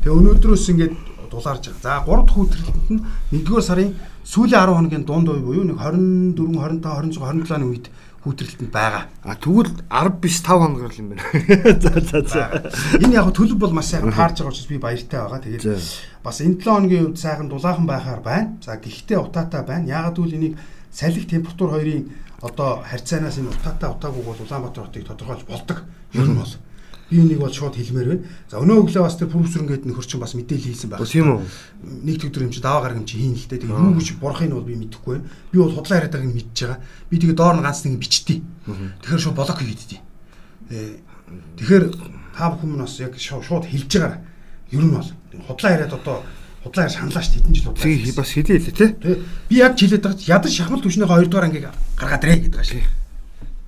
Тэгээ өнөөдрөөс ингээд дулаарж байгаа. За 3 дахь хүүтрэлтэнд нь 1-р сарын сүүлийн 10 хоногийн дунд үе буюу нэг 24 25 26 27-ны үед хүүтрэлтэнд байгаа. А тэгвэл 10 биш 5 хоног л юм байна. За за за. Энэ яг төлөв бол маш сайхан таарж байгаа учраас би баяртай байгаа. Тэгээд бас энэ 7 хоногийн үед сайхан дулаахан байхаар байна. За гэхдээ утаатай байна. Яагаад гэвэл энийг салхи температур хоёрын одоо харьцаанаас энэ утаатай утаагүй бол Улаанбаатар хотыг тодорхойлж болдог. Ер нь бол би энийг бол шууд хэлмээр байна. За өнөө өглөө бас тэр профессор ингээд нөхөр чинь бас мэдээлэл хийсэн байна. тийм үү? Нэг төгдөр юм чи даваа гараг юм чи хийн л дээ. Тэгээ юу гэж бурахыг нь бол би мэдэхгүй байна. Би бол худлаа яриад байгааг нь мэдж байгаа. Би тэгээ доор нь ганц нэг бичтий. Тэгэхээр шууд блок хийдэй. Э тэгэхээр та бүхэн бас яг шууд хэлж байгаа. Ер нь бол худлаа яриад одоо худлаа ярьж ханлаа ш хэдэн жил худлаа. Тэг бас хэлээ л тий. Тэгээ би яг хэлээд байгаа ядан шахмал түвшнийхээ 2 дугаар ангийг гаргаад ирээ гэдэг байгаа шээ.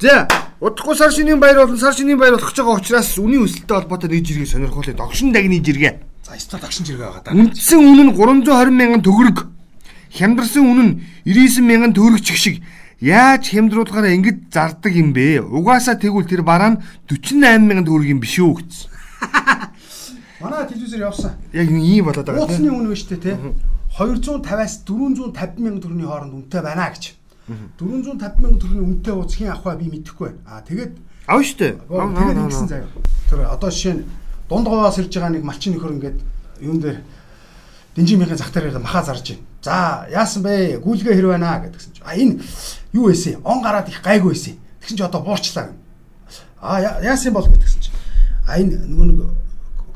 За, удахгүй сар шинийн баяр болон сар шинийн баяр болох гэж байгаа учраас үнийн өсөлттэй холбоотой нэг жиргээ сонирхолтой догшин дагны жиргээ. За стар тагшин жиргээ байгаа да. Үндсэн үнэ нь 320 мянган төгрөг. Хямдарсан үнэ нь 99 мянган төгрөг чиг шиг. Яаж хямдруулахаараа ингэж зардаг юм бэ? Угаасаа тэгвэл тэр бараа нь 48 мянган төгрөг юм биш үү гэсэн. Манай телевизээр явсан. Яг ийм болоод байгаа Ууцны тийм. үн биш үү те? 250-аас 450 мянган төгрөгийн хооронд үнэтэй байна гэж. 450 мянган төгрөгийн үнэтэй ууц хин авах бай би мэдэхгүй байна. Аа тэгээд Ав штэ. тэгээд ингэсэн заяа. Тэр одоо жишээ нь дунд говоос ирж байгаа нэг малчин нөхөр ингээд юун дээр дэнжимийн зах дээр махаа зарж байна. За яасан бэ? Гүйлгээ хэр байна гэдгсэн чи. А энэ юу вэ? Он гараад их гайгүй байсан. Тэгсэн чи одоо буурчлаа. А я- яасан бол гэдгсэн чи. А энэ нөгөө нэг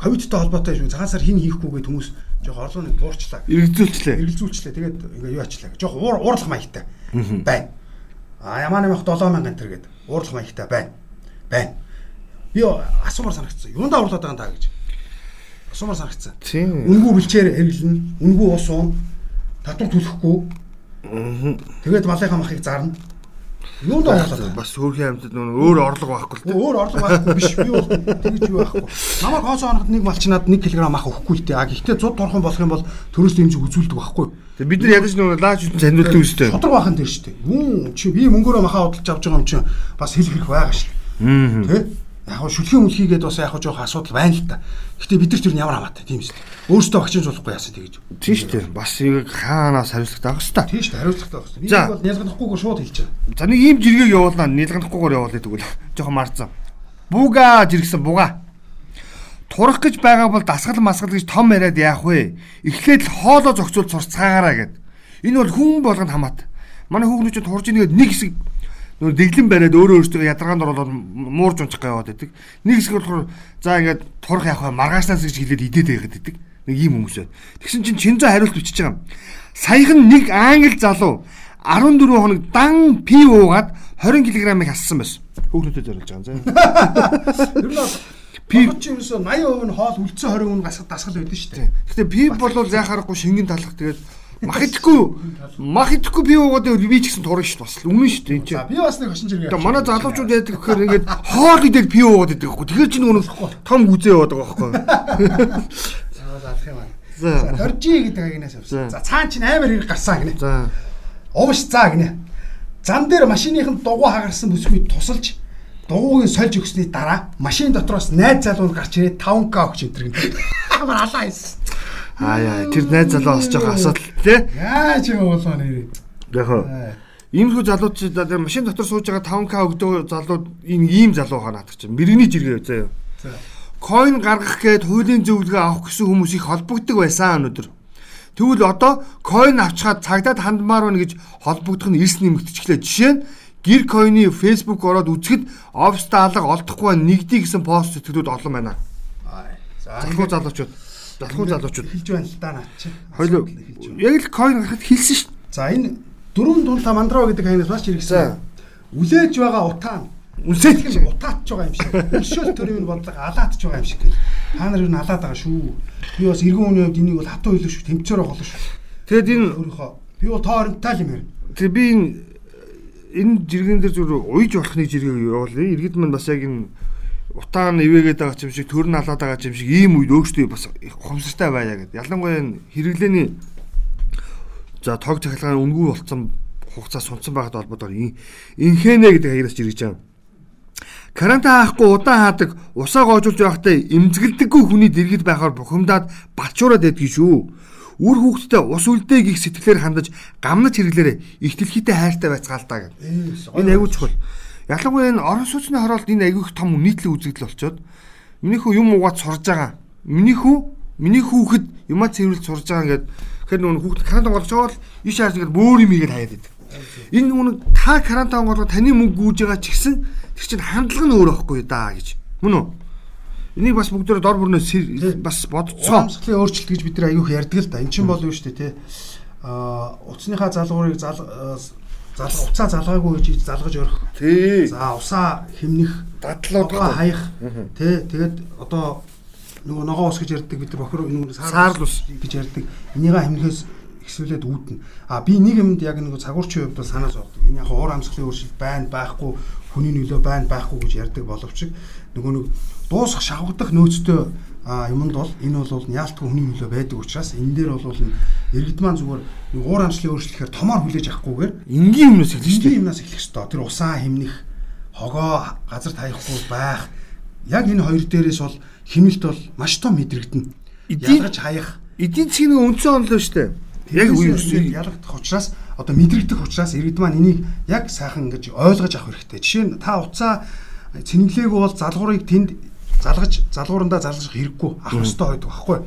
ковидтай холбоотой юм. Цагаан сар хин хийхгүйгээд хүмүүс жоох орлогыг буурчлаа. Иргэзүүлчлээ. Эргэлзүүлчлээ. Тэгээд ингээ юу ачлаа. Жоох уур уурлах маягтай байна. А ямаа нэмэх 7000 гантер гээд уурлах маягтай байна. Байна. Би асуумар санагдсан. Юундаа уурлаад байгаа юм та гэж. Асуумар санагдсан. Тийм. Үнгүү бэлчээр эргэлнэ. Үнгүү ус уун. Татвар төлөхгүй. Тэгээд малынхаа махыг зарна. Юундаа уурлаад байгаа. Бас хөөрхийн амьтад нөгөө өөр орлого байхгүй л Өөр орлого байхгүй биш би бол тэгж юу байхгүй. Намайг хоос оноход нэг малчнаад 1 кг мах өгөхгүй л дээ. А гэхдээ 100 торхон болох юм бол төрөөс дэмжиг үзүүлдэг байхгүй. Тэг бид нар ядаж нөгөө лааж үтэн зандуулдаг үстэй. Шодрог бахан дээр шүү дээ. Юу чи би мөнгөөрөө махаа удалж авч байгаа юм чинь бас хэл хэрэг байгаа шүү. Тэ? Яг хөө шүлхээ мүлхийгээд бас яг жоох асуудал байна л та. Гэтэ бид нар тэр нь ямар хамаатай тийм шүү дээ. Өөрөөсөө багчинж болохгүй яасан тэгэж. Тийм шүү дээ. Бас нэг хаанаас хариуцлагатай авах хэрэгтэй. Тийм шүү дээ. Хариуцлагатай байх. За. Би бол нялгадахгүйгээр шууд хэлж байгаа. За нэг ийм жиргэг явуулнаа нэлгэнэхгүйгээр явуулъя тэгвэл жоохон марцсан. Буга жиргсэн буга. Турах гэж байгаа бол дасгал масгал гэж том яриад яах вэ? Эхлээд л хоолоо зохицуул сурцгаагаараа гэд. Энэ бол хүн болгонд хамаат. Манай хүүхнүүд ч турж игээд нэг хэсэг нөр дэглэн бариад өөрөө өөртөө ядаргаанд ороод муурж унчих гаваад байдаг. Нэг хэсэг болохоор за ингээд турах вэ? Маргааснаас гэж хэлээд идээд байгаад байдаг. Нэг ийм хүмүүс байна. Тэгсэн чинь Чинзо хариулт бичиж байгаа юм. Саяхан нэг англи залуу 14 хоног дан пи уугаад 20 кг-ыг хассан байсан. Хүүхнүүдэд зориулж байгаа юм. За. Ер нь бол Пи- пи чи ерөөсөө 80% нь хоол үлдсэн 20% нь гасгал дасгал байдаг шүү дээ. Гэтэ пи бол яхаарахгүй шингэн талах тэгээд мах идэхгүй мах идэхгүй пи уугаад би ч гэсэн турна шүү дээ. Бас л үнэн шүү дээ энэ За чинь. би бас нэг хочин зэрэг. Тэгээ манай залуучууд яадаг гэхээр ингээд хоол идэл пи уугаад идэг байхгүй. Тэгэхээр чинь нөгөө том гүзээ яваад байгаа байхгүй. За заах юм аа. За. За доржи гэдэг агнаас авсан. За. За цаан чинь амар хэрэг гарсан гинэ. За. Увш заа гинэ. Зам дээр машиныхын дугуй хагарсан бүсгүй тусалж дугуйг сольж өгсөний дараа машин дотроос найз залуу гарч ирээд 5к өгч энэ гинэ. Амар алаа хийсэн. Аа яа тэр найз залуу бас жоохон асуудал тий. Яаж юм болоо нэрээ. Яг хоо. Иймэрхүү залуучууд за тэр машин дотор сууж байгаа 5к өгдөө залууд энэ ийм залуу хаа наадах чинь мэрэгний жиргээ заяа. За. Coin гаргах гээд хуулийн зөвлөгөө авах гэсэн хүмүүс их холбогддог байсан өнөөдөр. Тэгвэл одоо coin авчгаад цагдаад хандмаар байна гэж холбогдох нь эрс нэмэгдчихлээ. Жишээ нь гэр coin-ы Facebook ороод үзэхэд оффистаа алга олдохгүй нэгдий гэсэн пост сэтгэлүүд олон байна. За Залхуу залуучууд, залхуу залуучууд. хэлж байна л да наа чи. Хоёул яг л coin гарахад хэлсэн шүү За энэ дөрөв дунта мандраа гэдэг хаягнаас маш хэрэгсэн. Үлээж байгаа утаа нь Үнсээ Тэг л утаатж байгаа юм шиг. Өршөөл төрийн бодлого алаатж байгаа юм шиг. Та нар юу алаад байгаа шүү. Би бас эргэн үний хувьд энийг бол хатуу хэлэх шүү. Тэмцээр байгаа шүү. Тэгэд энэ Өөрийнхөө би бол тоо оронтой юм ярина. тэг би энэ энэ жиргэн дээр зүр уйж болох нэг жиргэг явуулъя. Иргэд мань бас яг энэ утаан ивэгээд байгаа юм шиг, төр нь алаад байгаа юм шиг ийм үед өөртөө бас их ухамсартай байя гэдэг. Ялангуяа энэ хэрэглээний за тог цахилгааны үнгүй болцсон хугацаа сунцсан байгаад холбоотой ин- инхэнэ гэдэг хаягаас жиргэж байгаа. Карантин хаахгүй удаан хаадаг усаа гоожулж байхдаа эмзэгэлдэггүй хүний дэргэд байхаар бухимдаад балчуураад байдгийг шүү. Үр хүүхдтэй ус үлдээ гих сэтгэлээр хандаж гамнаж хэрэглээрэ их дэлхийтэй хайртай байцгаалтаа гэдэг. Энэ аягүй чухал. Ялангуяа энэ орон сууцны хороолт энэ аягүй их том нийтлэг үзэгдэл болчоод миний хүү юм угаад сурж байгаа. Миний хүү миний хүүхэд юмаа цэвэрлж сурж байгаа ингээд тэгэхээр нөгөө хүүхэд карантин болгож байгаа бол иш хааж ингээд бөөр юм игээд хаяад байдаг. Энэ нөгөө та карантин болгоод таны мөнгө гүйж байгаа ч гэсэн тэр чинь хандлага нь өөр байхгүй даа гэж. Мөн үү? Энийг бас бүгдөө дор бүрнээ бас бодцоо. Урамсгалын өөрчлөлт гэж бид нар аюух ярьдаг л да. Эн чинь бол юу дээ те. Аа уцсныхаа залгуурыг зал зал уцаа залгаагүй гэж залгаж өрөх. Тий. За усаа хэмнэх Дадлууд хаях тий тэгээд одоо нөгөө ногоо ус гэж ярьдаг бид бохор нөгөө Саарл ус. гэж ярьдаг энийгээ хэмнэхээс ихсүүлээд үүднэ а би нэг юмд яг нөгөө цагуурчин хувьд бол санаа зовдөг энэ яг уур амьсгалын өөрчлөлт байна байхгүй хүний нөлөө байна байхгүй гэж ярьдаг боловч нөгөө нэг дуусах шавгадах нөөцтэй а юмд бол энэ бол яалтгүй хүний нөлөө байдаг учраас энэ дээр бол иргэд маань зүгээр уур амьсгалын өөрчлөлтөөр томоор хүлээж авахгүйгээр Энгийн юмнаас эхэлж Жишээ штэ. юмнаас эхлэх ёстой. Тэр усаа хэмнэх, хогоо газар таяхгүй байх. Яг энэ хоёр дээрээс бол химэлт бол маш том мэдрэгдэнэ. Ялгаж хаях. Эдийн засгийн үндсэн онол штэ. Яг үе өсөй. ялгагдах учраас одоо мэдрэгдэх учраас иргэд маань энийг яг сайхан ингэж ойлгож авах хэрэгтэй. Жишээ нь та уцаа цэнгэлээгүй бол залгуурыг тэнд залгаж залгуурандаа залгах хэрэггүй авах ёстой байдаг байхгүй.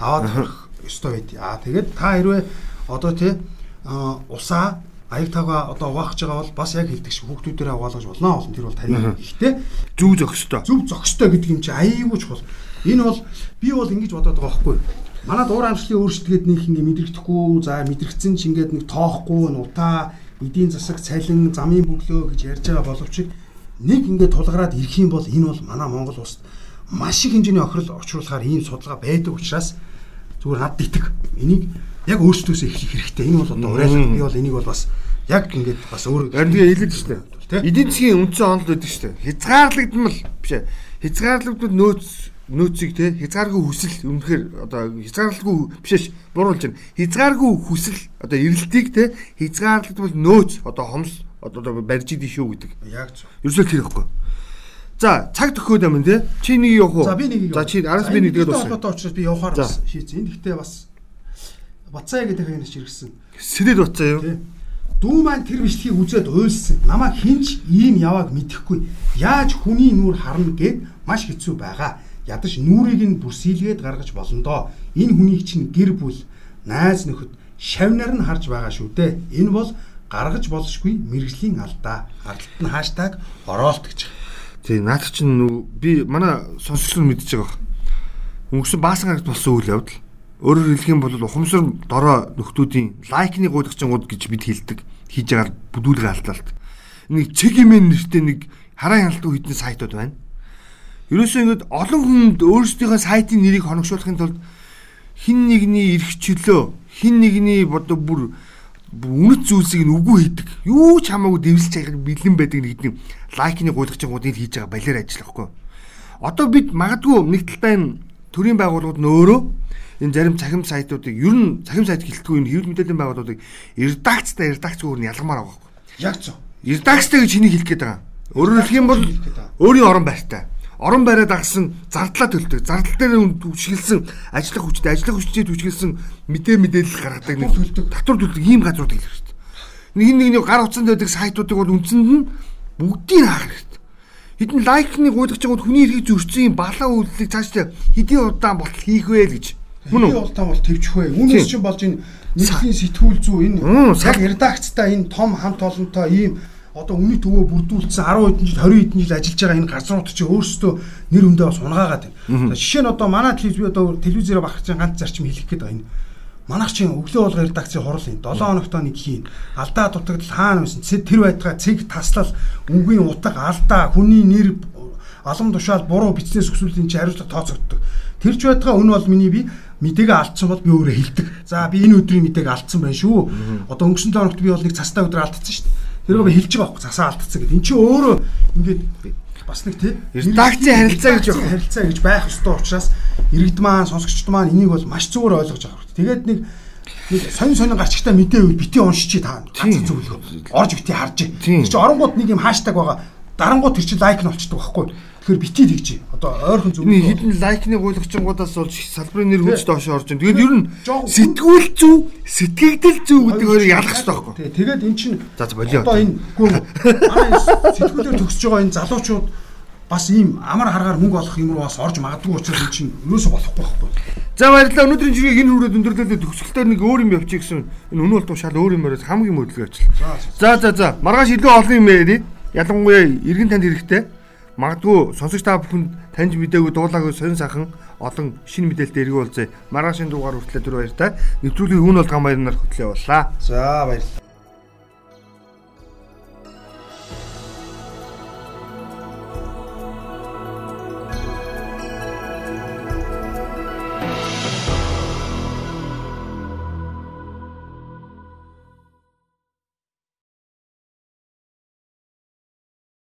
Аваад авах ёстой байд. Аа тэгээд та хэрвээ одоо тий усаа аяг тавга одоо угаах гэж байгаа бол бас яг хэлдэг шиг хүүхдүүдээрээ угаалгаж болно олон тэр бол таны ихтэй Зүг зохистой. зөв зохистой гэдэг юм чи аяйгүй чухал. Энэ бол би бол ингэж бодоод байгаа байхгүй. Манай дуур амьсгалын өөрчлөлтгээд нэг ингэ мэдрэгдэхгүй, за мэдрэгдсэн ч ингээд нэг тоохгүй, нутаа, эдийн засаг, цалин, замын бөглөө гэж ярьж байгаа боловч нэг ингээд тулгараад ирэх юм бол энэ бол манай Монгол улсад маш их хэмжээний охирол очруулахаар ийм судалгаа байдаг учраас зүгээр над итэг. Энийг яг өөрсдөөсөө эхлэх хэрэгтэй. Энэ бол одоо уриалга. Би бол энийг бол бас яг ингээд бас өөр Харин тэгээ хэлээд штэ. Тэ? Эдийн засгийн үндсэн онол байдаг штэ. Хязгаарлагдмал биш ээ. Хязгаарлагдвал нөөц нөөцийг те хязгааргүй хүсэл үнэхээр одоо хязгаарлалгүй биш ш буруулж байна. Хязгааргүй хүсэл одоо эрэлтийг те хязгаарлагдвал нөөц одоо хомс одоо барьж идэв шүү гэдэг. яг зөв. Ерөөсөө тэр ихгүй. За цаг төхөөд юм тий. Чи нэг явах уу? За би нэг За чи араас би нэг тэгээд бас. дуусгая. Одоо учраас би явахаар бас шийдсэн. Гэхдээ бас Бацаа гэдэг хэнэс иргсэн. Сэдэд бацаа юу? Дүү маань тэр бичлэгийг үзээд уйлсан. Намаа хинч ийм явааг мэдэхгүй. Яаж хүний нүур харна гэд маш хэцүү байгаа. Ядаж нүрийг нь бүрсийлгээд гаргаж болно доо. Энэ хүнийг чинь гэр бүл, найз нөхөд шавнаар нь харж байгаа шүү дээ. Энэ бол гаргаж болшгүй мэрэгжлийн алдаа. Ардалт нь хаштаг ороолт гэж. Тий, наад чинь би манай сонсогчдод мэдчихэж байгаа. Өнгөрсөн баасан гарагт болсон үйл явдал. Өөрөөр хэлэх юм бол ухамсар дорой нөхдүүдийн лайкны гуйдагчингууд гэж бид хэлдэг. Хийж байгаа бүдүүлгээ алдаалт. Нэг чигимэн нэртэй нэг хараа хяналтын хэдэн сайтууд байна. Ерөөсөө ингэж олон хүнд өөрсдийнхөө сайтын нэрийг хоногшуулахын тулд хин нэгний эрх чөлөө, хин нэгний бодо бүр үнэт зүйлсийг нь үгүй хийдэг. Юу ч хамаагүй дэвсэлж байгаа бэлэн байдаг нэг хэдийн лайкны гуйлгач гуудыг хийж байгаа балер ажил байхгүй. Одоо бид магадгүй нэг талтай энэ төрийн байгууллагууд нь өөрөө энэ зарим цахим сайтуудыг ер нь цахим сайт гэлтгүй энэ хэвлэл мэдээллийн байгууллагуудыг редакцтай редакцгүй нь ялгамаар байгаа байхгүй. Яг зөв. Редакцтай гэж хэнийг хэлэх гээд байгаа. Өөрөөр хэлэх юм бол өөрийн орон байртай. Орон байраа дагсан зардлаа төлдөг. Зардал дээр түшгэлсэн ажиллах хүчтэй, ажиллах хүчтэй түшгэлсэн мэдээ мэдээлэл гаргадаг нэг төлдөг. татвар төлдөг ийм газрууд хэлэх хэрэгтэй. Нэг нэг нэг гар утсанд байдаг сайтуудыг бол үндсэнд нь бүгдийг хаах хэрэгтэй. Хэдэн лайкны гуйдагчгууд хүний эрхийг зөрчсөн юм балаа үйлдэлийг цаашдаа хэдийн удаан болтол хийх вэ л гэж. Мөн үү? Ултаа бол төвчих вэ? Үүнээс чинь болж энэ нийтийн сэтгүүл зүй энэ яг редакцтай энэ том хамт олонтой ийм одоо үнэ төвөө бүрдүүлсэн 10 хэдэн жил 20 хэдэн жил ажиллаж байгаа энэ газрууд чи өөрсдөө нэр өндөө бас унгаагаад байна. Жишээ нь одоо манай телевиз одоо телевизээр байгаа ганц зарчим хэлэх гээд байгаа энэ. Манайх чинь өглөө болгоо редакцийн хурал юм. 7 хоногтоо нэг хийн. Алдаа дутагдал хаана байсан? Тэр байтгаа цэг таслал, үгийн утга, алдаа, хүний нэр алам тушаал буруу бичснээс өсвөл энэ чинь хариуцлага тооцогддог. Тэр ч байтгаа өнө бол миний би мэдээгээ алдсан бол би өөрөө хэлдэг. За би энэ өдрийн мэдээг алдсан байна шүү. Одоо өнгөрсөн 7 хоногт би бол нэг цастай өдөр алдсан шүү дээ. Тэрийг би хэлж байгаа байхгүй цасаа алдсан гэдэг. Энд чинь өөрөө ингээд бас нэг тий Редакцийн харилцаа гэж харилцаа гэж байх ёстой учраас иргэд маань сонсогчд маань энийг бол маш зүгээр ойлгож байгаа хэрэгтэй. Тэгээд нэг нэг сонин сонин гарчигтай мэдээ үйл бити уншичи та ганц зөвлөгөө. Орж бити харж. Тийм. Тэр чинь оронгууд нэг юм хаштаг байгаа. Дарангууд тэр чинь лайк нь болчдөг байхгүй. Тэгэхээр бити тэгж. Одоо ойрхон Энэ зөвлөгөө. хідэн лайкны гуйлагчингуудаас бол салбарын нэр хүч доош орж байна. Тэгээд ер нь сэтгүүл зүү, сэтгэгдэл зүү гэдэг хоёрыг ялгах хэрэгтэй байхгүй. Тий, Тэгээд эн чинь За, болио. Одоо энэ гүн манай сэтгүүлээр төгсөж байгаа энэ залуучууд бас ийм амар харгаар мөнгө олох юм руу бас орж магадгүй учраас эн чинь ерөөсө болохгүй байхгүй. За баярлалаа. Өнөөдрийн жирийг энэ хүрээд өндөрлөлөө төгсгөлтөөр нэг өөр юм явчих гэсэн. Энэ өнөө бол шал өөр юм өрөөс хамгийн мөдлөг ажиллаа. За за за. Маргааш илүү олон юм ярий. Ялангуяа иргэн танд хэрэгтэй. Магадгүй сонсогч та бүхэнд таньж мэдээгүй дуулаагүй сонин сайхан олон шинэ мэдээлэлтэй эргүү болзээ. Маргаашийн дугаар хүртэл түр баяр та. Нэвтрүүлгийн үн бол гам баяр нар хөтлөө явуулаа. За баярлалаа.